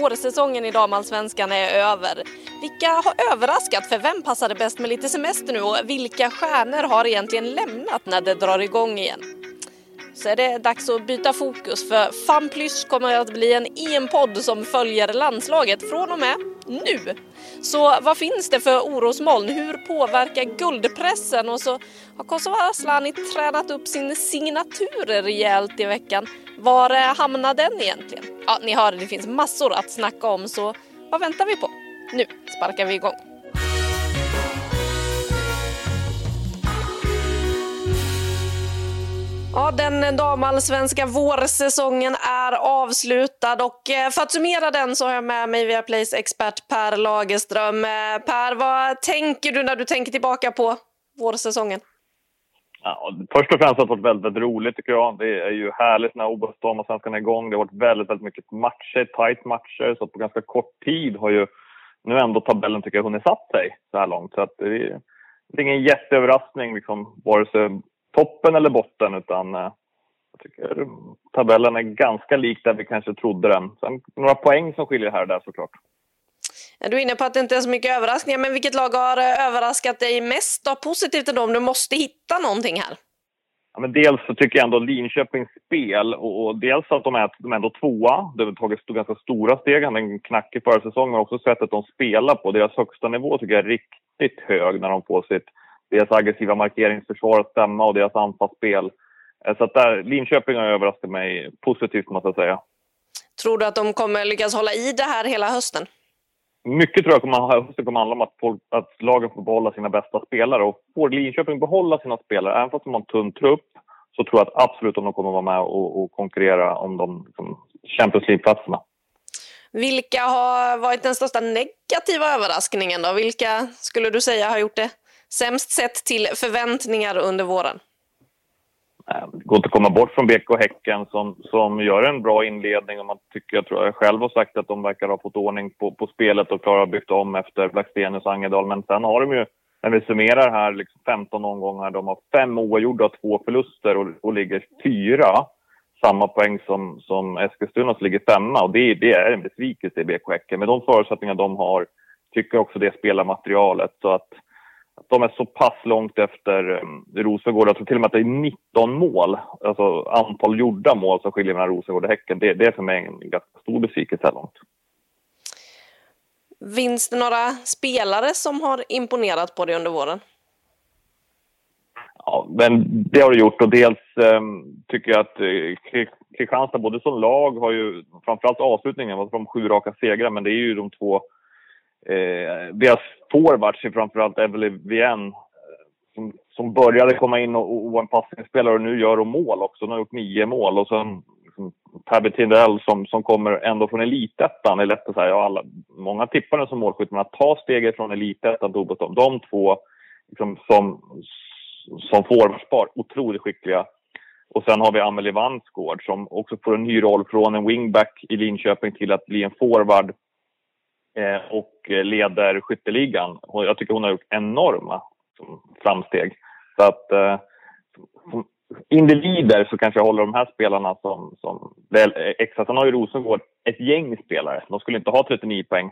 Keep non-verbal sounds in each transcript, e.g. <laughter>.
Vårsäsongen i damallsvenskan är över. Vilka har överraskat? För vem passade bäst med lite semester nu? Och vilka stjärnor har egentligen lämnat när det drar igång igen? Så är det dags att byta fokus för FanPlys kommer att bli en EM-podd som följer landslaget från och med nu. Så vad finns det för orosmoln? Hur påverkar guldpressen? Och så har Kosova Asllani tränat upp sin signatur rejält i veckan. Var eh, hamnar den egentligen? Ja, ni hör, det finns massor att snacka om, så vad väntar vi på? Nu sparkar vi igång. Ja, den damallsvenska vårsäsongen är avslutad och eh, för att summera den så har jag med mig Viaplays expert Per Lagerström. Eh, per, vad tänker du när du tänker tillbaka på vårsäsongen? Ja, först och främst har det varit väldigt, väldigt roligt tycker jag. Det är ju härligt när OS damallsvenskan är igång. Det har varit väldigt, väldigt mycket matcher, tight matcher. Så på ganska kort tid har ju nu ändå tabellen tycker jag hunnit satt sig så här långt. Så att det, är, det är ingen jätteöverraskning liksom, vare sig toppen eller botten utan eh, jag tycker tabellen är ganska lik där vi kanske trodde den. Sen några poäng som skiljer här och där såklart. Du är inne på att det inte är så mycket överraskningar, men vilket lag har eh, överraskat dig mest då, positivt ändå, om du måste hitta någonting här? Ja, men dels så tycker jag ändå Linköpings spel och, och dels att de är, de är ändå tvåa. De har tagit ganska stora steg. Han en knackig försäsong men också sättet de spelar på. Deras högsta nivå tycker jag är riktigt hög när de får sitt deras aggressiva markeringsförsvar att stämma och deras anfallsspel. Eh, Så att där, Linköping har överraskat mig positivt måste jag säga. Tror du att de kommer lyckas hålla i det här hela hösten? Mycket tror jag kommer, hösten kommer handla om att, folk, att lagen får behålla sina bästa spelare. Och får Linköping behålla sina spelare, även fast de har en tunn trupp, så tror jag att absolut att de kommer vara med och, och konkurrera om de liksom, Champions League-platserna. Vilka har varit den största negativa överraskningen då? Vilka skulle du säga har gjort det sämst sett till förväntningar under våren? Ehm, det går inte att komma bort från BK Häcken som, som gör en bra inledning och man tycker, jag tror jag själv har sagt att de verkar ha fått ordning på, på spelet och klarar att bygga om efter Blackstenius och Angedal. Men sen har de ju, när vi summerar här, liksom 15 omgångar, de har fem oavgjorda två förluster och, och ligger fyra. Samma poäng som, som Eskilstuna som ligger femma och det, det är en besvikelse i BK Häcken. Med de förutsättningar de har tycker jag också det spelar materialet. Så att att de är så pass långt efter um, Rosengård. Jag tror till och med att det är 19 mål, alltså antal gjorda mål som skiljer mellan Rosengård och Häcken. Det, det är för mig en ganska stor besvikelse här långt. Finns det några spelare som har imponerat på dig under våren? Ja, men det har det gjort och dels um, tycker jag att uh, Kristianstad både som lag har ju framförallt avslutningen, var de sju raka segrar, men det är ju de två Eh, deras forwards är framförallt Evelyn Vien eh, som, som började komma in och, och var en passningsspelare och nu gör de mål också. De har gjort nio mål och sen liksom, Tabby Tindell som, som kommer ändå från elitettan. Det är lätt att säga, ja, alla, många tippar den som målskytt, men att ta steget från elitettan till OB, de två liksom, som, som forwardspar, otroligt skickliga. Och sen har vi Amelie Vansgård som också får en ny roll från en wingback i Linköping till att bli en forward Eh, och leder skytteligan. Jag tycker hon har gjort enorma framsteg. Så att eh, som individer så kanske jag håller de här spelarna som, som eh, extra. Sen har ju Rosengård ett gäng spelare. De skulle inte ha 39 poäng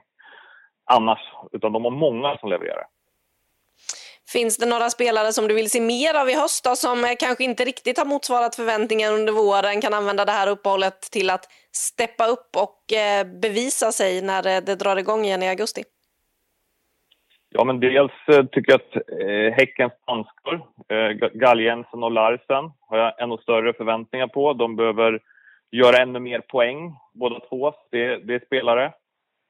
annars, utan de har många som levererar. Finns det några spelare som du vill se mer av i höst då, som kanske inte riktigt har motsvarat förväntningarna under våren, kan använda det här uppehållet till att steppa upp och eh, bevisa sig när eh, det drar igång igen i augusti? Ja, men dels eh, tycker jag att eh, Häckens danskor, eh, Galjensen och Larsen, har jag ännu större förväntningar på. De behöver göra ännu mer poäng, båda två. Det, det är spelare.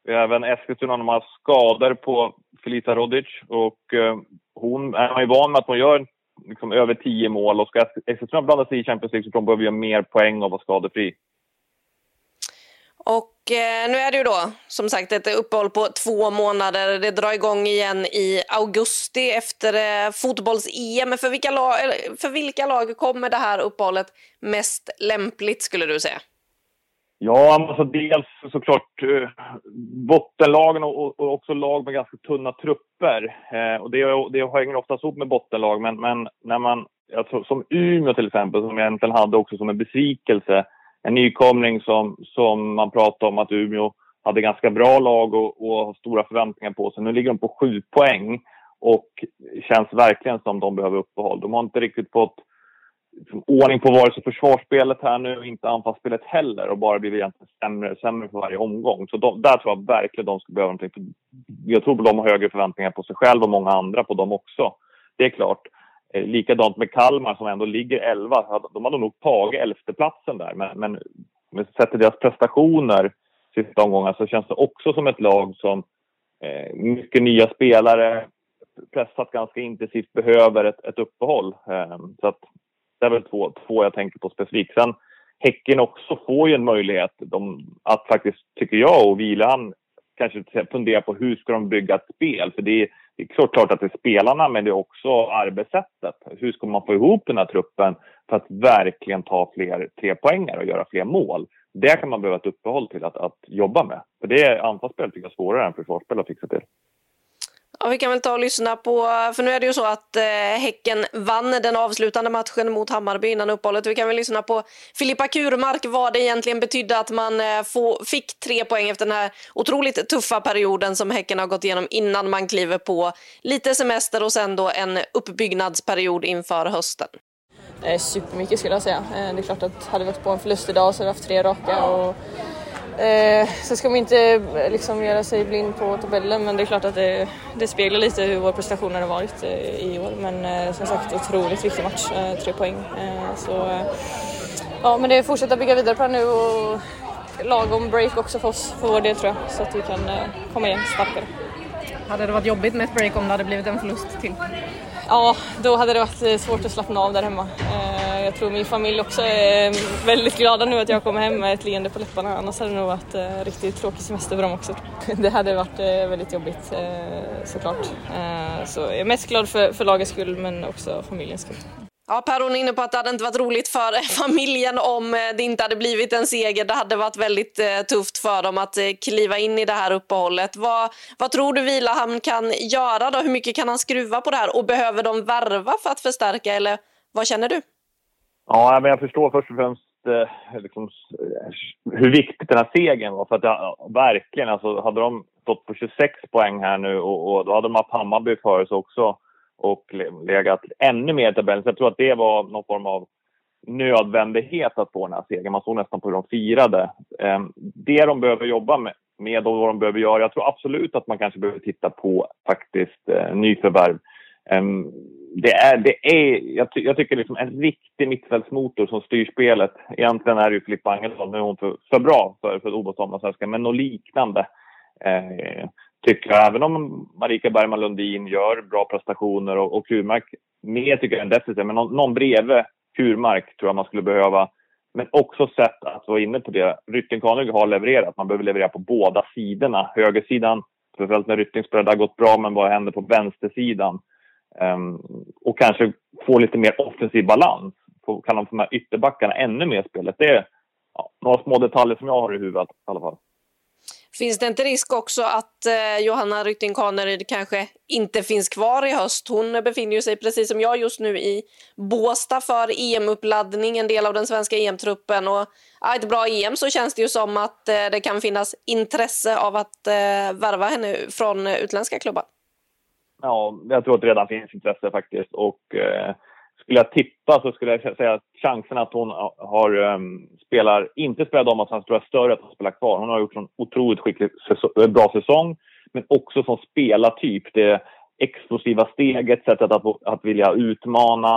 Vi har även Eskilstuna, de har skador på Filita Rodic och eh, hon är man ju van med att hon gör liksom över tio mål och ska Eskilstuna blanda sig i Champions League så de behöver göra mer poäng och vara skadefri. Och eh, nu är det ju då som sagt ett uppehåll på två månader. Det drar igång igen i augusti efter eh, fotbolls-EM. För vilka, lag, för vilka lag kommer det här uppehållet mest lämpligt skulle du säga? Ja, alltså dels såklart eh, bottenlagen och, och, också lag med ganska tunna trupper. Eh, och det, det hänger oftast ihop med bottenlag, men, men när man, alltså, som Umeå till exempel, som jag egentligen hade också som en besvikelse, en nykomling som, som man pratade om att Umeå hade ganska bra lag och, och har stora förväntningar på sig. Nu ligger de på sju poäng och känns verkligen som de behöver uppehåll. De har inte riktigt fått ordning på vare sig försvarsspelet här nu inte anfallsspelet heller och bara blivit egentligen sämre, sämre för varje omgång. Så de, där tror jag verkligen de skulle behöva någonting. Jag tror de har högre förväntningar på sig själva och många andra på dem också. Det är klart. Eh, likadant med Kalmar som ändå ligger 11. De hade nog tagit elfteplatsen där. Men, men men sett till deras prestationer sista omgången så känns det också som ett lag som eh, mycket nya spelare, pressat ganska intensivt, behöver ett, ett uppehåll. Eh, så att det är väl två, två jag tänker på specifikt. Sen Häcken också får ju en möjlighet de, att faktiskt, tycker jag, och Vilan kanske fundera på hur ska de bygga ett spel. För det är, det är klart, klart att det är spelarna, men det är också arbetssättet. Hur ska man få ihop den här truppen för att verkligen ta fler trepoängare och göra fler mål? Det kan man behöva ett uppehåll till att, att jobba med. För det är anfallsspel tycker jag svårare än försvarsspel att fixa till. Ja, vi kan väl ta och lyssna på, för nu är det ju så att eh, Häcken vann den avslutande matchen mot Hammarby innan uppehållet. Vi kan väl lyssna på Filippa Kurmark vad det egentligen betydde att man eh, få, fick tre poäng efter den här otroligt tuffa perioden som Häcken har gått igenom innan man kliver på lite semester och sen då en uppbyggnadsperiod inför hösten. Det är supermycket skulle jag säga. Eh, det är klart att hade vi varit på en förlust idag så hade vi haft tre raka. Och Eh, så ska man inte eh, liksom göra sig blind på tabellen men det är klart att det, det speglar lite hur vår prestation har varit eh, i år. Men eh, som sagt otroligt viktig match, eh, tre poäng. Eh, så, eh, ja, men det är fortsätta bygga vidare på det nu och lagom break också för oss för vår del tror jag så att vi kan eh, komma igen starkare. Hade det varit jobbigt med ett break om det hade blivit en förlust till? Ja, då hade det varit eh, svårt att slappna av där hemma eh, jag tror min familj också är mm, väldigt glada nu att jag kommer hem med ett leende på läpparna. Annars hade det nog varit eh, riktigt tråkig semester för dem också. <laughs> Det hade varit väldigt jobbigt såklart. Så jag är mest glad för, för lagets skull men också familjens skull. Ja, Per hon är inne på att det hade inte varit roligt för <laughs> familjen om eh, det inte hade blivit en seger. Det hade varit väldigt eh, tufft för dem att eh, kliva in i det här uppehållet. Vad, vad tror du Vilahamn kan göra då? Hur mycket kan han skruva på det här? Och behöver de värva för att förstärka eller vad känner du? Ja, men jag förstår först och främst liksom, hur viktigt den här segern var. För att jag, verkligen, alltså, hade de stått på 26 poäng här nu och, och då hade de haft Hammarby före sig också och legat ännu mer i tabellen. Så jag tror att det var någon form av nödvändighet att få den här segern. Man såg nästan på hur de firade. Ehm, det de behöver jobba med, med och vad de behöver göra. Jag tror absolut att man kanske behöver titta på faktiskt eh, nyförvärv. Um, det är, det är jag, ty jag, tycker liksom en riktig mittfältsmotor som styr spelet. Egentligen är det ju Filippa Angelsson, nu är hon för, för bra för, för OS men något liknande eh, tycker jag. Även om Marika Bergman Lundin gör bra prestationer och, och Kurmark mer tycker jag än defensiv, men någon, någon bredvid Kurmark tror jag man skulle behöva. Men också sett att vara inne på det. Rytting har levererat. Man behöver leverera på båda sidorna. Högersidan, speciellt när Rytting spelade, har gått bra, men vad händer på vänstersidan? Um, och kanske få lite mer offensiv balans. Kan de få med ytterbackarna ännu mer i spelet? Det är ja, några små detaljer som jag har i huvudet i alla fall. Finns det inte risk också att eh, Johanna Rytting Kaneryd kanske inte finns kvar i höst? Hon befinner sig precis som jag just nu i Båsta för EM-uppladdning, en del av den svenska EM-truppen. Och ja, ett bra EM så känns det ju som att eh, det kan finnas intresse av att eh, värva henne från utländska klubbar. Ja, jag tror att det redan finns intresse faktiskt. Och eh, skulle jag tippa så skulle jag säga att chansen att hon har um, spelar, inte spelar damallsvenskan tror jag är större att hon spelar kvar. Hon har gjort en otroligt skicklig säsong, eh, bra säsong. Men också som spelartyp. Det explosiva steget, sättet att, att vilja utmana.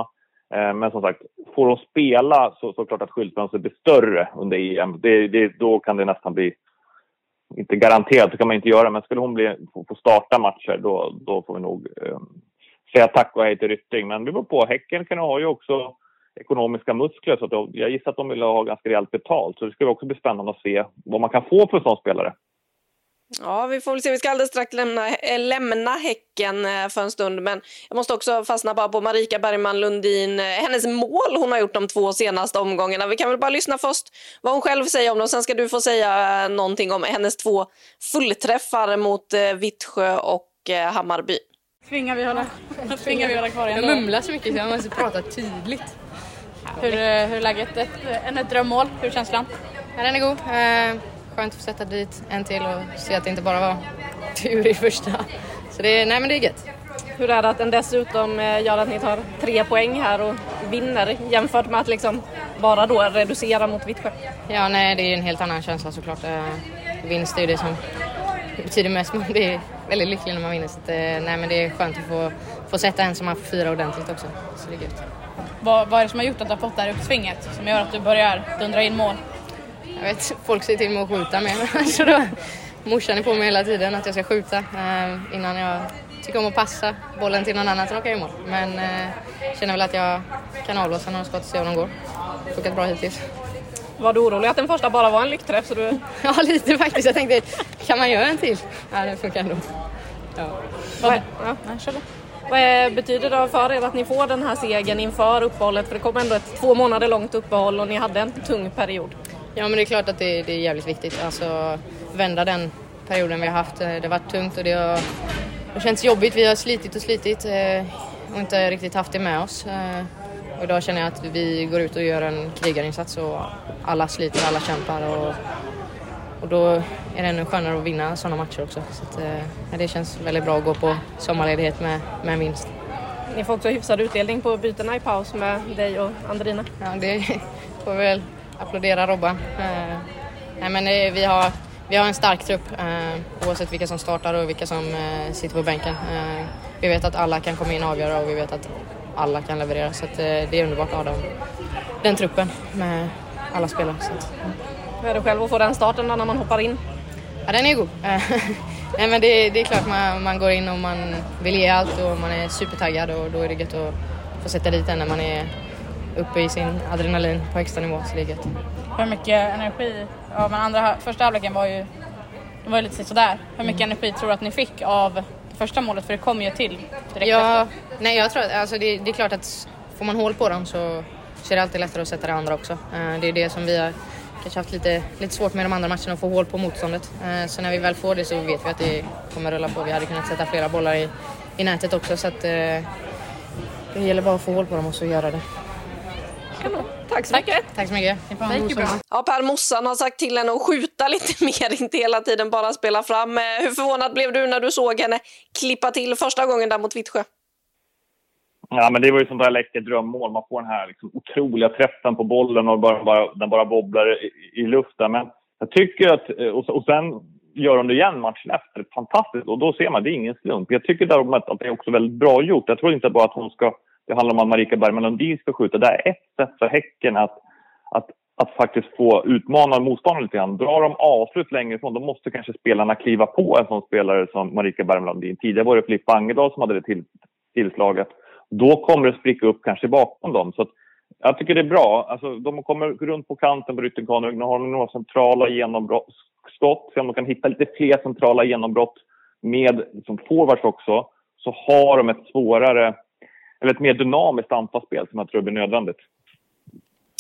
Eh, men som sagt, får hon spela så, så klart att skyltfönstret blir större under EM. Det, det, då kan det nästan bli inte garanterat, det kan man inte göra, men skulle hon bli, få, få starta matcher då, då får vi nog eh, säga tack och hej till Rytting. Men det beror på. Häcken kan ha ju också ekonomiska muskler så att jag gissar att de vill ha ganska rejält betalt. Så det ska också bli spännande att se vad man kan få för en sån spelare. Ja, vi får väl se. Vi ska alldeles strax lämna, äh, lämna Häcken äh, för en stund, men jag måste också fastna bara på Marika Bergman Lundin, äh, hennes mål hon har gjort de två senaste omgångarna. Vi kan väl bara lyssna först vad hon själv säger om dem, sen ska du få säga någonting om hennes två fullträffar mot Vittsjö och Hammarby. Tvingar vi hålla, tvingar vi hålla kvar igen Jag mumlar så mycket så jag måste prata tydligt. Hur, hur är läget? Ett, en ett drömmål, hur är känslan? Ja, den är god. Eh, skönt att få sätta dit en till och se att det inte bara var tur i första. Så det, nej men det är gött. Hur är det att den dessutom gör att ni tar tre poäng här och vinner jämfört med att liksom bara då reducera mot Vittsjö? Ja, nej det är en helt annan känsla såklart. Eh, vinst är ju det som betyder mest det är väldigt lycklig när man vinner. Så att, eh, nej men det är skönt att få, få sätta en som man får fira ordentligt också. Så det är gött. Vad, vad är det som har gjort att du har fått det här uppsvinget som gör att du börjar dundra in mål? Jag vet, folk säger till mig att skjuta mer. <laughs> så då, morsan är på mig hela tiden att jag ska skjuta eh, innan jag tycker om att passa bollen till någon annan, åker jag i mål. Men eh, känner väl att jag kan avlossa några skott och se hur de går. Funkat bra hittills. Var du orolig att den första bara var en lyckträff? Så du... <laughs> ja, lite faktiskt. Jag tänkte, kan man göra en till? Ja, det funkar ändå. Ja. Vad, ja, nej, Vad betyder det för er att ni får den här segern inför uppehållet? För det kom ändå ett två månader långt uppehåll och ni hade en tung period. Ja, men det är klart att det, det är jävligt viktigt. Alltså vända den perioden vi har haft. Det har varit tungt och det har, det känts jobbigt. Vi har slitit och slitit och inte riktigt haft det med oss. Och idag känner jag att vi går ut och gör en krigarinsats och alla sliter, alla kämpar. Och, och då är det ännu skönare att vinna sådana matcher också. Så att, ja, det känns väldigt bra att gå på sommarledighet med, med en vinst. Ni får också hyfsad utdelning på bytena i paus med dig och Andrina. Ja, det <laughs> får vi väl applådera Robban. Eh, nej, men det, vi, har, vi har en stark trupp eh, oavsett vilka som startar och vilka som eh, sitter på bänken. Eh, vi vet att alla kan komma in och avgöra och vi vet att alla kan leverera. Så att, det är underbart att ha dem, den truppen med alla spelare. Så att, ja. Hur är det själv att få den starten när man hoppar in? Ja, den är god. <laughs> Nej, men det, det är klart man, man går in och man vill ge allt och man är supertaggad och då är det gött att få sätta dit den när man är uppe i sin adrenalin på högsta nivå. Så det är gött. Hur mycket energi, ja men andra, första halvleken var ju, det var ju lite sådär. Hur mycket mm. energi tror du att ni fick av första målet? För det kom ju till direkt ja, efter. Nej, jag tror att alltså det, det, är klart att får man hål på dem så, så är det alltid lättare att sätta det andra också. Uh, det är det som vi har kanske haft lite, lite svårt med de andra matcherna, att få hål på motståndet. Uh, så när vi väl får det så vet vi att det kommer rulla på. Vi hade kunnat sätta flera bollar i, i nätet också så att uh, det gäller bara att få hål på dem och så göra det. Tack så mycket. Tack så mycket. Ja, Per Mossan har sagt till henne att skjuta lite <laughs> mer, inte hela tiden bara spela fram. Hur förvånad blev du när du såg henne klippa till första gången där mot Vittsjö? Ja, men det var ju sånt där läckert drömmål. Man får den här liksom otroliga träffen på bollen och bara, bara, den bara wobblar i, i luften. Men jag tycker att, och, och sen gör hon det igen matchen efter. Fantastiskt. Och då ser man, det är ingen slump. Jag tycker däremot att det är också väldigt bra gjort. Jag tror inte bara att hon ska det handlar om att Marika Bergman Lundin ska skjuta. Det är ett sätt för Häcken att, att, att faktiskt få utmana motståndaren lite grann. Drar de avslut längre ifrån, då måste kanske spelarna kliva på en sån spelare som Marika Bergman Lundin. Tidigare var det Filippa Angedal som hade det till, tillslaget. Då kommer det spricka upp kanske bakom dem. Så jag tycker det är bra. Alltså, de kommer runt på kanten på Ryttingkaner. Nu har de några centrala genombrott. Skott, se om de kan hitta lite fler centrala genombrott med som forwards också. Så har de ett svårare eller ett mer dynamiskt anfallsspel som jag tror blir nödvändigt.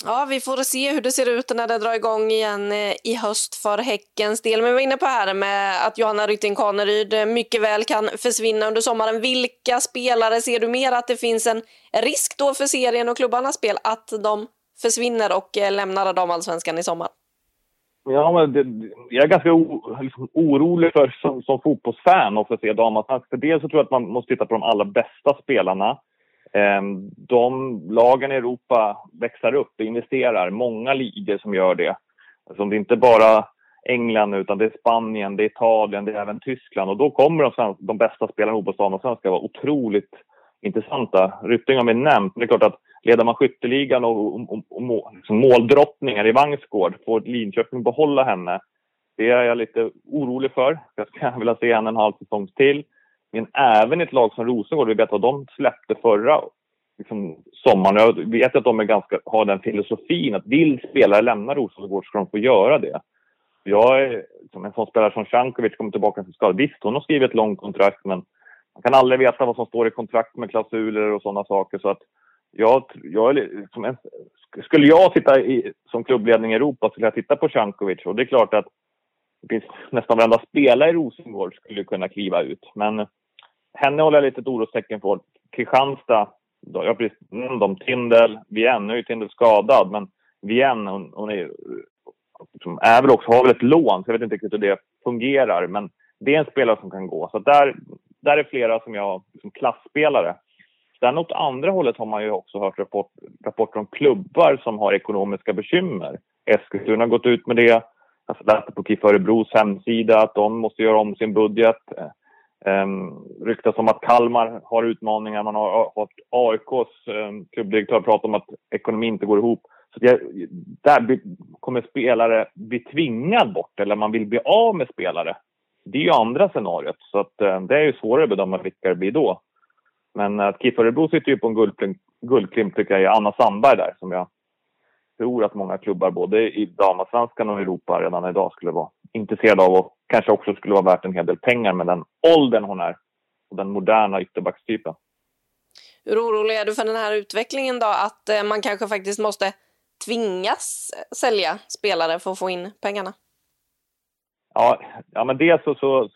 Ja, vi får se hur det ser ut när det drar igång igen eh, i höst för Häckens del. Men vi var inne på här med att Johanna Rytting Kaneryd eh, mycket väl kan försvinna under sommaren. Vilka spelare ser du mer att det finns en risk då för serien och klubbarnas spel att de försvinner och eh, lämnar damallsvenskan i sommar? Ja, men det, jag är ganska o, liksom, orolig för, som, som fotbollsfan att se damallsvenskan. För dels så tror jag att man måste titta på de allra bästa spelarna. Ehm, de lagen i Europa växer upp, investerar. Många ligor som gör det. Alltså det är inte bara England utan det är Spanien, det är Italien, det är även Tyskland. Och då kommer de, de bästa spelarna i fotbollsdamen ska vara otroligt intressanta. Rytting har vi nämnt, men det är klart att leder man skytteligan och, och, och, och liksom måldrottningar i Vangsgård, får Linköping behålla henne, Det är jag lite orolig för. Jag skulle vilja se henne en halv säsong till. Men även ett lag som Rosengård, vi vet vad de släppte förra liksom, sommaren. Jag vet att de är ganska, har den filosofin att vill spelare lämna Rosengård ska de få göra det. Jag är, som en sån spelare som Cankovic kommer tillbaka till skada. Visst, hon har skrivit ett långt kontrakt men man kan aldrig veta vad som står i kontrakt med klausuler och sådana saker. Så att jag, jag som en, skulle jag sitta i, som klubbledning i Europa skulle jag titta på Cankovic och det är klart att det finns nästan varenda spelare i Rosengård skulle kunna kliva ut. Men henne håller jag lite ett orostecken på. Kristianstad, jag har precis nämnt om Tindel, Vien, nu är ju Tindel skadad, men Vien, hon, hon är, liksom, är väl också, har väl ett lån, så jag vet inte riktigt hur det fungerar, men det är en spelare som kan gå. Så där, där är flera som jag, som klassspelare. Sen åt andra hållet har man ju också hört rapport, rapporter om klubbar som har ekonomiska bekymmer. Eskilstuna har gått ut med det. Alltså, jag läste på KIF Örebros hemsida att de måste göra om sin budget. Um, ryktas om att Kalmar har utmaningar. Man har fått AIKs um, ehm, klubbdirektör prata om att ekonomin inte går ihop. Så det, där kommer spelare bli tvingad bort eller man vill bli av med spelare. Det är ju andra scenariot. Så att, um, det är ju svårare att bedöma vilka det blir då. Men eh, att KIF Örebro sitter ju på en guldklimp, guldklimp tycker jag är Anna Sandberg där som jag tror att många klubbar både i damallsvenskan och Europa redan idag skulle vara intresserade av att kanske också skulle vara värt en hel del pengar med den åldern hon är och den moderna ytterbackstypen. Hur orolig är du för den här utvecklingen då? Att eh, man kanske faktiskt måste tvingas sälja spelare för att få in pengarna? Ja, ja men dels så, så,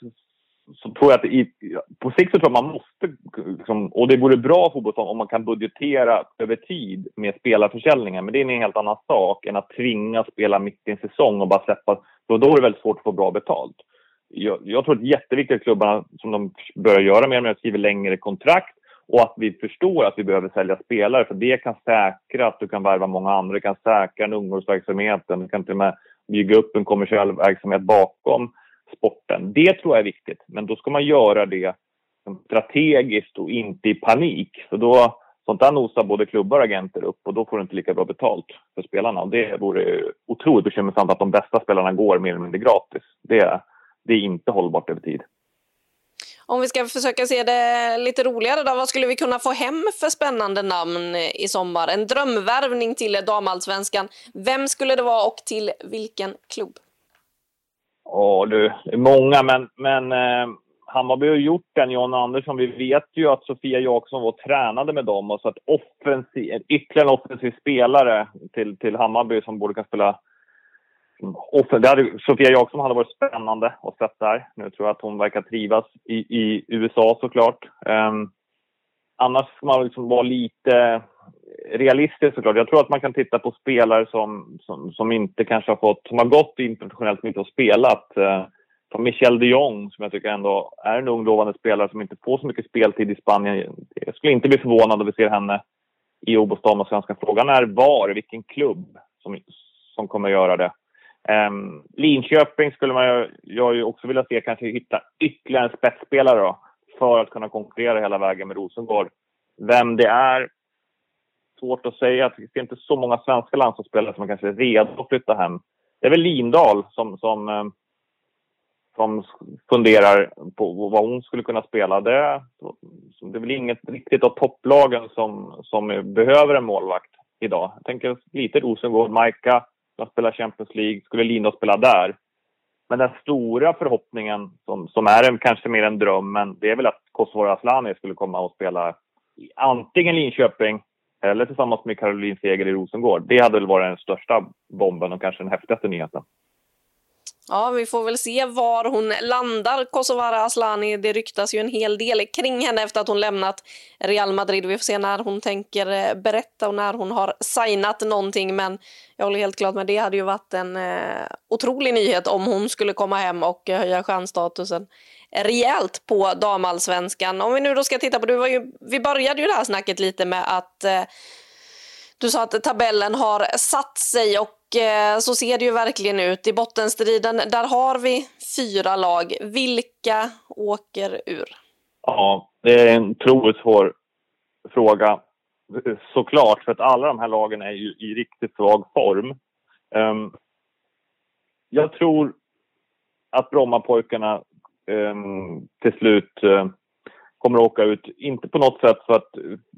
så tror jag att i, på sikt så tror jag man måste, liksom, och det vore bra fotboll om man kan budgetera över tid med spelarförsäljningen. Men det är en helt annan sak än att tvinga spela mitt i en säsong och bara släppa. Då, då är det väldigt svårt att få bra betalt. Jag, jag tror att det är jätteviktigt att klubbarna, som de börjar göra mer och mer, skriver längre kontrakt och att vi förstår att vi behöver sälja spelare för det kan säkra att du kan värva många andra, det kan säkra en ungdomsverksamheten, du kan till och med bygga upp en kommersiell verksamhet bakom sporten. Det tror jag är viktigt, men då ska man göra det strategiskt och inte i panik. För då, sånt där nosar både klubbar och agenter upp och då får du inte lika bra betalt för spelarna. Och det vore otroligt bekymmersamt att de bästa spelarna går mer eller mindre gratis. Det, det är inte hållbart över tid. Om vi ska försöka se det lite roligare då, vad skulle vi kunna få hem för spännande namn i sommar? En drömvärvning till damallsvenskan. Vem skulle det vara och till vilken klubb? Ja du, det är många men, men eh, Hammarby har gjort den, John Andersson. Vi vet ju att Sofia Jakobsson var tränade med dem och så att offensiv, ytterligare en offensiv spelare till, till Hammarby som borde kunna spela det hade, Sofia Jakobsson hade varit spännande att se där. Nu tror jag att hon verkar trivas i, i USA såklart. Um, annars ska man liksom vara lite Realistiskt såklart. Jag tror att man kan titta på spelare som, som, som inte kanske har fått, som har gått internationellt men inte har spelat. Eh, som Michel de Jong som jag tycker ändå är en ung lovande spelare som inte får så mycket speltid i Spanien. Jag skulle inte bli förvånad om vi ser henne i Obostam och Svenska. Frågan är var, vilken klubb som, som kommer göra det. Eh, Linköping skulle man ju, jag ju också vilja se kanske hitta ytterligare en spetsspelare då, för att kunna konkurrera hela vägen med Rosengård. Vem det är, svårt att säga. Det är inte så många svenska landslagsspelare som kanske är redo att flytta hem. Det är väl Lindahl som, som, eh, som funderar på vad hon skulle kunna spela. Det, det är väl inget riktigt av topplagen som, som behöver en målvakt idag. Jag tänker lite Rosengård, Majka, som spelar Champions League. Skulle Lindahl spela där? Men den stora förhoppningen, som, som är en, kanske mer en dröm, men det är väl att Kosovare Asllani skulle komma och spela i antingen Linköping eller tillsammans med Caroline Seger i Rosengård. Det hade väl varit den största bomben och kanske den häftigaste nyheten. Ja, vi får väl se var hon landar, Kosovare Asllani. Det ryktas ju en hel del kring henne efter att hon lämnat Real Madrid. Vi får se när hon tänker eh, berätta och när hon har signat någonting. Men jag håller helt klart med det hade ju varit en eh, otrolig nyhet om hon skulle komma hem och eh, höja stjärnstatusen rejält på damallsvenskan. Om vi nu då ska titta på, du var ju, vi började ju det här snacket lite med att eh, du sa att tabellen har satt sig och Eh, så ser det ju verkligen ut. I bottenstriden, där har vi fyra lag. Vilka åker ur? Ja, det är en otroligt svår fråga. Såklart, för att alla de här lagen är ju i riktigt svag form. Um, jag tror att Brommapojkarna Ehm, till slut eh, kommer att åka ut, inte på något sätt för att,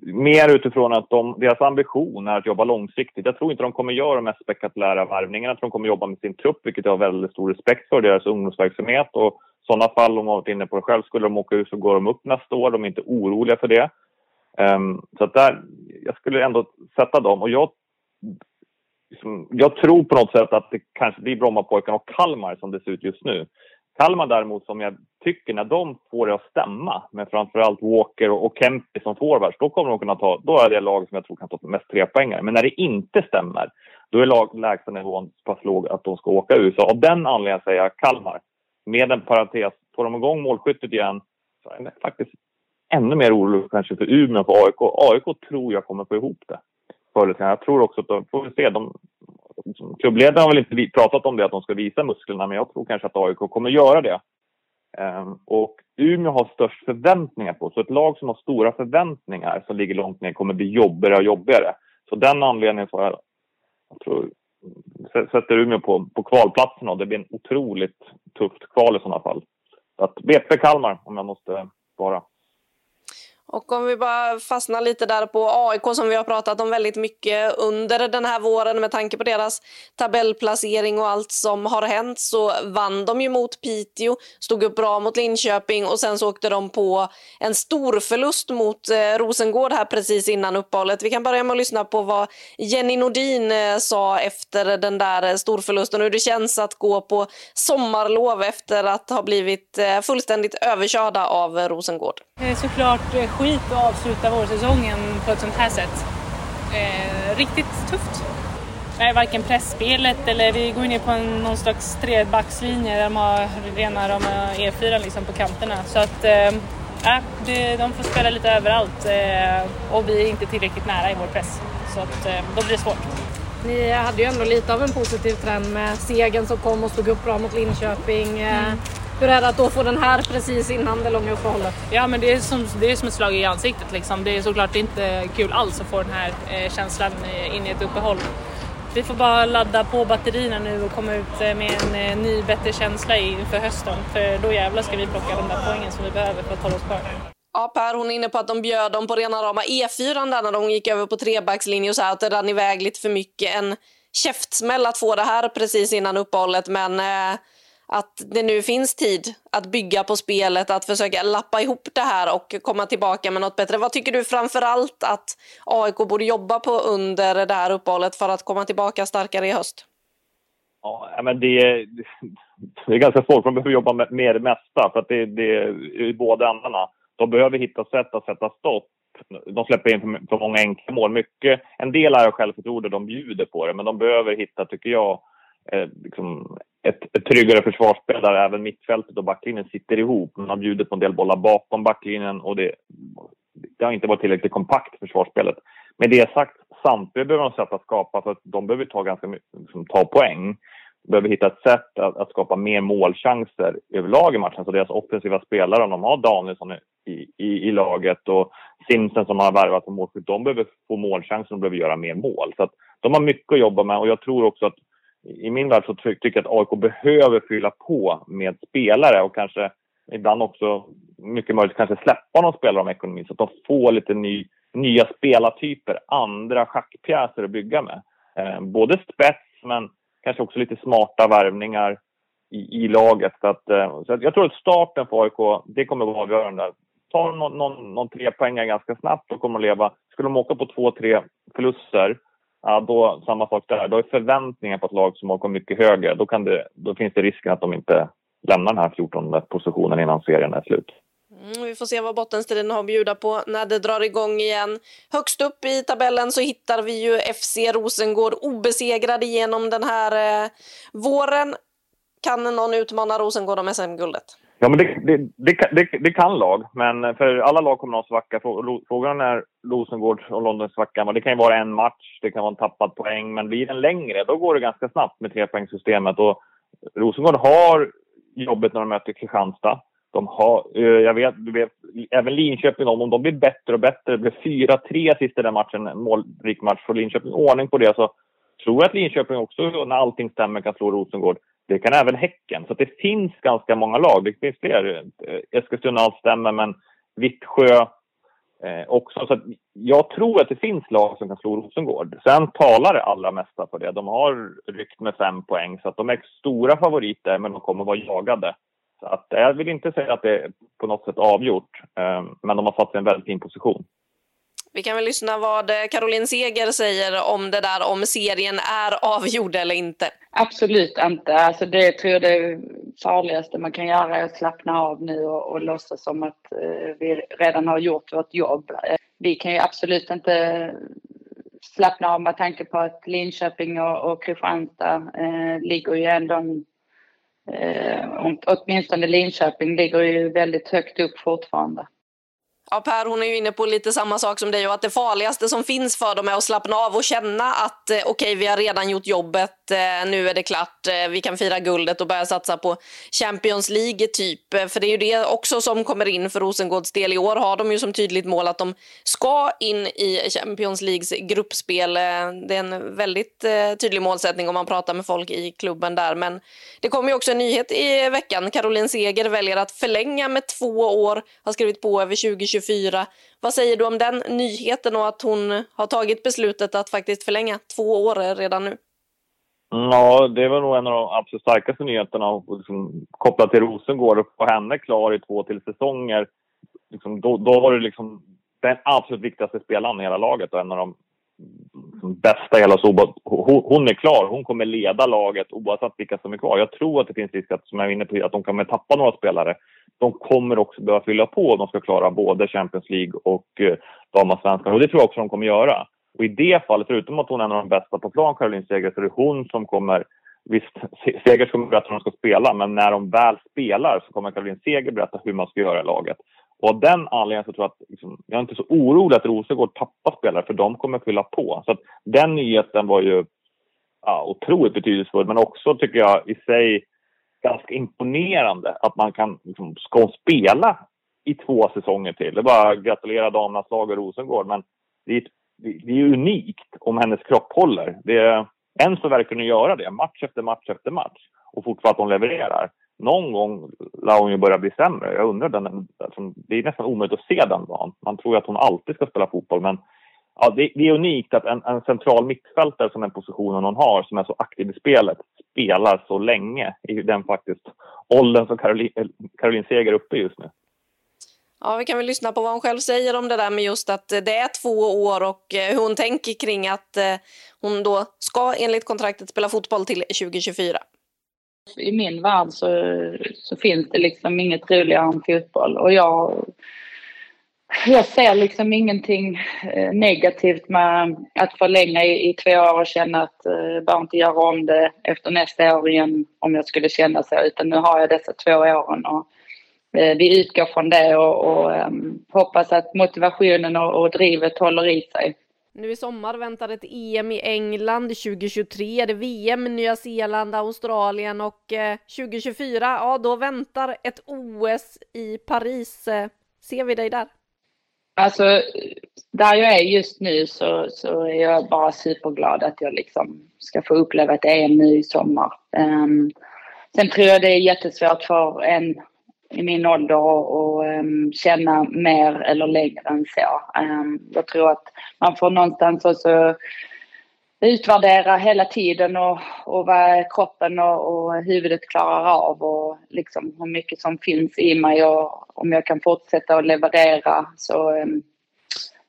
mer utifrån att de, deras ambition är att jobba långsiktigt. Jag tror inte de kommer göra de mest spektakulära värvningarna. Jag tror de kommer jobba med sin trupp, vilket jag har väldigt stor respekt för, deras ungdomsverksamhet. Och i sådana fall, om man varit inne på det själv, skulle de åka ut så går de upp nästa år. De är inte oroliga för det. Um, så att där, jag skulle ändå sätta dem. Och jag, liksom, jag tror på något sätt att det kanske blir Brommapojkarna och Kalmar som det ser ut just nu. Kalmar däremot, som jag tycker, när de får det att stämma med framförallt Walker och Kempe som forwards, då kommer de kunna ta, då är det lag som jag tror kan ta mest trepoängare. Men när det inte stämmer, då är lag, så pass låg att de ska åka ut. Så av den anledningen säger jag Kalmar. Med en parentes, får de igång målskyttet igen så är jag faktiskt ännu mer orolig kanske för Umeå än för AIK. AIK tror jag kommer få ihop det. Jag tror också att de, får vi se, de, liksom, klubbledaren har väl inte pratat om det, att de ska visa musklerna, men jag tror kanske att AIK kommer göra det. Um, och Umeå har störst förväntningar på, så ett lag som har stora förväntningar som ligger långt ner kommer bli jobbigare och jobbigare. Så den anledningen så jag, jag tror, sätter Umeå på, på kvalplatsen och det blir en otroligt tufft kval i sådana fall. Så att BP Kalmar, om jag måste svara. Och om vi bara fastnar lite där på AIK som vi har pratat om väldigt mycket under den här våren med tanke på deras tabellplacering och allt som har hänt så vann de ju mot Piteå, stod upp bra mot Linköping och sen så åkte de på en stor förlust mot eh, Rosengård här precis innan uppehållet. Vi kan börja med att lyssna på vad Jenny Nordin eh, sa efter den där eh, storförlusten och hur det känns att gå på sommarlov efter att ha blivit fullständigt överkörda av Rosengård. Såklart skit att avsluta vårsäsongen på ett sånt här sätt. Eh, riktigt tufft. Nej, varken pressspelet eller vi går ner på en, någon slags trebackslinje där de har rena de E4 liksom på kanterna. Så att eh, det, de får spela lite överallt eh, och vi är inte tillräckligt nära i vår press. Så att, eh, då blir det svårt. Ni hade ju ändå lite av en positiv trend med segern som kom och stod upp bra mot Linköping. Eh, mm. Hur är det att då få den här precis innan det långa uppehållet? Ja, men det är som, det är som ett slag i ansiktet. Liksom. Det är såklart inte kul alls att få den här eh, känslan in i ett uppehåll. Vi får bara ladda på batterierna nu och komma ut eh, med en eh, ny, bättre känsla inför hösten. För då jävlar ska vi plocka de där poängen som vi behöver för att hålla oss kvar. Ja, Per, hon är inne på att de bjöd dem på rena rama E4 där när de gick över på trebackslinje och så här, att det rann iväg lite för mycket. En käftsmäll att få det här precis innan uppehållet, men eh, att det nu finns tid att bygga på spelet, att försöka lappa ihop det här och komma tillbaka med något bättre. Vad tycker du framför allt att AIK borde jobba på under det här uppehållet för att komma tillbaka starkare i höst? Ja, men det, är, det är ganska svårt, de behöver jobba med, med det mesta för att det, det är i båda ändarna. De behöver hitta sätt att sätta stopp. De släpper in för, för många enkla mål. Mycket, en del är självförtroende, de bjuder på det, men de behöver hitta, tycker jag, eh, liksom ett, ett tryggare försvarsspel där även mittfältet och backlinjen sitter ihop. Man har bjudit på en del bollar bakom backlinjen och det, det har inte varit tillräckligt kompakt försvarsspelet. Med det sagt, samtidigt behöver de sätt att skapa för att de behöver ta ganska mycket, liksom, ta poäng. De behöver hitta ett sätt att, att, skapa mer målchanser överlag i matchen. Så deras offensiva spelare, om de har Danielsson i, i, i laget och Simsen som har värvat som målskytt, de behöver få målchanser och behöver göra mer mål. Så att de har mycket att jobba med och jag tror också att i min värld så tycker jag att AIK behöver fylla på med spelare och kanske ibland också mycket möjligt kanske släppa någon spelare om ekonomin så att de får lite ny, nya spelartyper, andra schackpjäser att bygga med. Eh, både spets men kanske också lite smarta värvningar i, i laget. Så, att, eh, så att jag tror att starten för AIK, det kommer att vara avgörande. Tar någon, någon, någon tre poäng ganska snabbt, och kommer de leva. Skulle de åka på två, tre förluster ja, då, samma sak där. Då är förväntningen på ett lag som åker mycket högre. Då, kan det, då finns det risken att de inte lämnar den här 14 positionen innan serien är slut. Mm, vi får se vad bottenstriden har att bjuda på när det drar igång igen. Högst upp i tabellen så hittar vi ju FC Rosengård obesegrade genom den här eh, våren. Kan någon utmana Rosengård om SM-guldet? Ja, men det, det, det, det, kan lag, men för alla lag kommer att ha svacka. Frågan är Rosengård och Londons svacka. Det kan ju vara en match, det kan vara en tappad poäng, men blir den längre, då går det ganska snabbt med trepoängssystemet. Och Rosengård har jobbet när de möter Kristianstad. De har, eh, jag vet, du vet, även Linköping, om de blir bättre och bättre, det blev 4-3 sist i den matchen, en målrik match. Får Linköping ordning på det så tror jag att Linköping också, när allting stämmer, kan slå Rosengård det kan även Häcken. Så det finns ganska många lag. Det finns fler. Eh, Eskilstuna stämmer, men Vittsjö eh, också. Så jag tror att det finns lag som kan slå Rosengård. Sen talar det allra mesta för det. De har ryckt med fem poäng, så att de är stora favoriter, men de kommer vara jagade. Så att, jag vill inte säga att det är på något sätt avgjort, eh, men de har satt sig i en väldigt fin position. Vi kan väl lyssna vad eh, Caroline Seger säger om det där om serien är avgjord eller inte. Absolut inte. Alltså det tror jag det farligaste man kan göra är att slappna av nu och, och låtsas som att eh, vi redan har gjort vårt jobb. Eh, vi kan ju absolut inte slappna av med tanke på att Linköping och, och Kristianstad eh, ligger ju ändå eh, åtminstone Linköping ligger ju väldigt högt upp fortfarande. Ja, Per hon är ju inne på lite samma sak som dig och att det farligaste som finns för dem är att slappna av och känna att eh, okej, okay, vi har redan gjort jobbet, eh, nu är det klart, eh, vi kan fira guldet och börja satsa på Champions League typ. För det är ju det också som kommer in för Rosengårds del. I år har de ju som tydligt mål att de ska in i Champions Leagues gruppspel. Det är en väldigt tydlig målsättning om man pratar med folk i klubben där. Men det kommer ju också en nyhet i veckan. Caroline Seger väljer att förlänga med två år, har skrivit på över 2025 2024. Vad säger du om den nyheten och att hon har tagit beslutet att faktiskt förlänga två år redan nu? Ja, det var nog en av de absolut starkaste nyheterna liksom, kopplat till Rosengård och få henne klar i två till säsonger. Liksom, då, då var det liksom den absolut viktigaste spelaren i hela laget och en av de bästa i hela Soba. Hon, hon är klar, hon kommer leda laget oavsett vilka som är kvar. Jag tror att det finns risk att, som jag är inne på, att de kommer tappa några spelare de kommer också behöva fylla på om de ska klara både Champions League och eh, damallsvenskan. Och det tror jag också de kommer göra. Och i det fallet, förutom att hon är en av de bästa på plan, Caroline Seger, så är det hon som kommer Visst, Seger kommer berätta hur de ska spela, men när de väl spelar så kommer Caroline Seger berätta hur man ska göra i laget. Och av den anledningen så tror jag att liksom, jag är inte så orolig att Rosengård tappar spelare, för de kommer fylla på. Så att den nyheten var ju ja, otroligt betydelsefull, men också tycker jag i sig ganska imponerande att man kan liksom, ska spela i två säsonger till. Det är bara att gratulera damlandslaget och Rosengård, men det är, det är unikt om hennes kropp håller. Det är, än så verkar hon göra det, match efter match efter match, och fortfarande att hon levererar. Någon gång lär hon ju börja bli sämre. Jag undrar, den, alltså, det är nästan omöjligt att se den dagen. Man tror ju att hon alltid ska spela fotboll, men ja, det, det, är unikt att en, en central mittfältare som den positionen hon har, som är så aktiv i spelet, spelar så länge i den faktiskt åldern som Caroline, eh, Caroline Seger uppe just nu. Ja, vi kan väl lyssna på vad hon själv säger om det där med just att det är två år och hur hon tänker kring att eh, hon då ska enligt kontraktet spela fotboll till 2024. I min värld så, så finns det liksom inget roligare än fotboll och jag jag ser liksom ingenting eh, negativt med att förlänga i, i två år och känna att eh, bara inte göra om det efter nästa år igen om jag skulle känna så. Utan nu har jag dessa två åren och eh, vi utgår från det och, och um, hoppas att motivationen och, och drivet håller i sig. Nu i sommar väntar ett EM i England 2023, det är VM i Nya Zeeland, Australien och eh, 2024, ja då väntar ett OS i Paris. Eh, ser vi dig där? Alltså, där jag är just nu så, så är jag bara superglad att jag liksom ska få uppleva ett EM nu i sommar. Um, sen tror jag det är jättesvårt för en i min ålder och um, känna mer eller längre än så. Um, jag tror att man får någonstans också utvärdera hela tiden och, och vad kroppen och, och huvudet klarar av och liksom hur mycket som finns i mig och om jag kan fortsätta att leverera så um,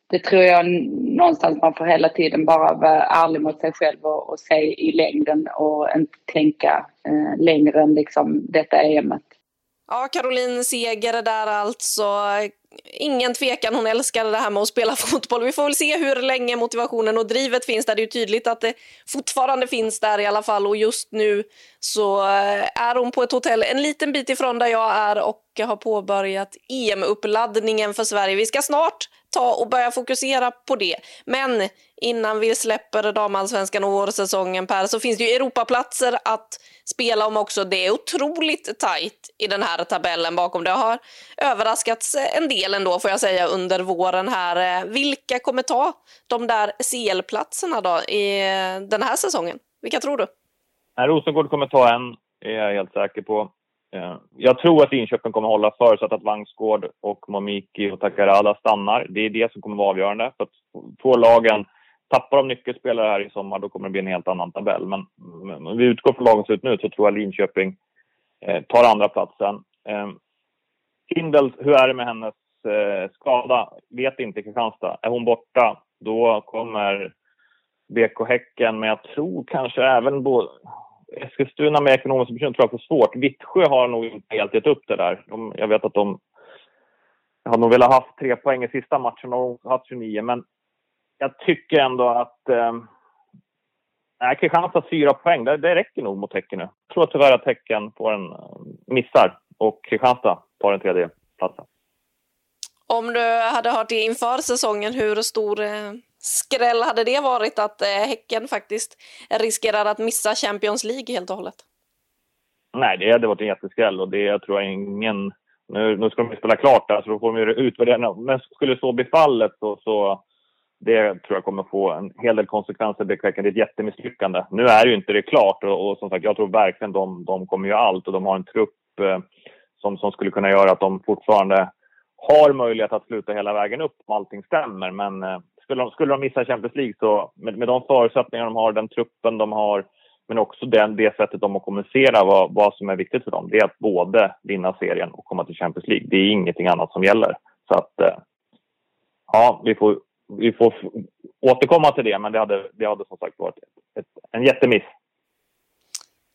det tror jag någonstans man får hela tiden bara vara ärlig mot sig själv och, och se i längden och inte tänka uh, längre än liksom detta EMet. Ja, Caroline Seger där alltså ingen tvekan, hon älskade det här med att spela <laughs> fotboll. Vi får väl se hur länge motivationen och drivet finns där. Det är tydligt att det fortfarande finns där i alla fall och just nu så eh, är hon på ett hotell en liten bit ifrån där jag är och har påbörjat EM-uppladdningen för Sverige. Vi ska snart ta och börja fokusera på det. Men innan vi släpper damallsvenskan och vårsäsongen Per så finns det ju Europaplatser att spela om också. Det är otroligt tajt i den här tabellen bakom. Det har överraskats eh, en del ändå får jag säga under våren här. Eh, vilka kommer ta de där CL-platserna då i eh, den här säsongen? Vilka tror du? Rosengård kommer ta en, Det är jag helt säker på. Jag tror att Linköping kommer hålla förutsatt att Vangsgård och Momiki och Takarada stannar. Det är det som kommer vara avgörande. För att få lagen, tappar de nyckelspelare här i sommar då kommer det bli en helt annan tabell. Men om vi utgår från lagen ut nu så tror jag Linköping eh, tar andra platsen. Eh, Hindels, hur är det med hennes eh, skada? Vet inte Kristianstad. Är hon borta, då kommer BK Häcken, men jag tror kanske även både Eskilstuna med ekonomiska bekymmer tror jag får svårt. Vittsjö har nog inte helt gett upp det där. De, jag vet att de har nog velat ha tre poäng i sista matchen och haft 29, men jag tycker ändå att eh, Nej, Kristianstad fyra poäng, det, det räcker nog mot Häcken nu. Jag tror tyvärr att Häcken får en missar och Kristianstad tar den tredje platsen. Om du hade hört det inför säsongen, hur stor eh, skräll hade det varit att eh, Häcken faktiskt riskerar att missa Champions League helt och hållet? Nej, det hade varit en jätteskräll och det tror jag ingen... Nu, nu ska de spela klart där, så då får de utvärdera. Men skulle så bli fallet så, så det tror jag kommer få en hel del konsekvenser. Det är ett jättemisslyckande. Nu är ju inte det klart och, och som sagt, jag tror verkligen de, de kommer göra allt och de har en trupp eh, som, som skulle kunna göra att de fortfarande har möjlighet att sluta hela vägen upp om allting stämmer. Men eh, skulle, de, skulle de missa Champions League så med, med de förutsättningar de har, den truppen de har, men också den, det sättet de har kommunicerat vad, vad som är viktigt för dem. Det är att både vinna serien och komma till Champions League. Det är ingenting annat som gäller. Så att, eh, ja, vi får, vi får återkomma till det, men det hade, det hade som sagt varit ett, ett, en jättemiss.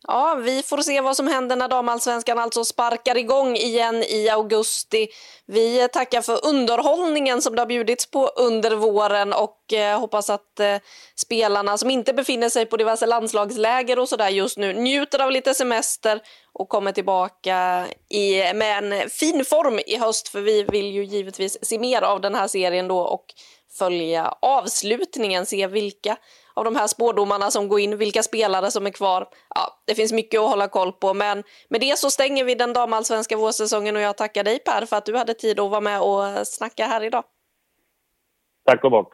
Ja, vi får se vad som händer när damallsvenskan alltså sparkar igång igen i augusti. Vi tackar för underhållningen som det har bjudits på under våren och eh, hoppas att eh, spelarna som inte befinner sig på diverse landslagsläger och sådär just nu njuter av lite semester och kommer tillbaka i, med en fin form i höst för vi vill ju givetvis se mer av den här serien då och följa avslutningen, se vilka av de här spårdomarna som går in, vilka spelare som är kvar. Ja, det finns mycket att hålla koll på, men med det så stänger vi den damallsvenska vårsäsongen och jag tackar dig Per för att du hade tid att vara med och snacka här idag. Tack och bock.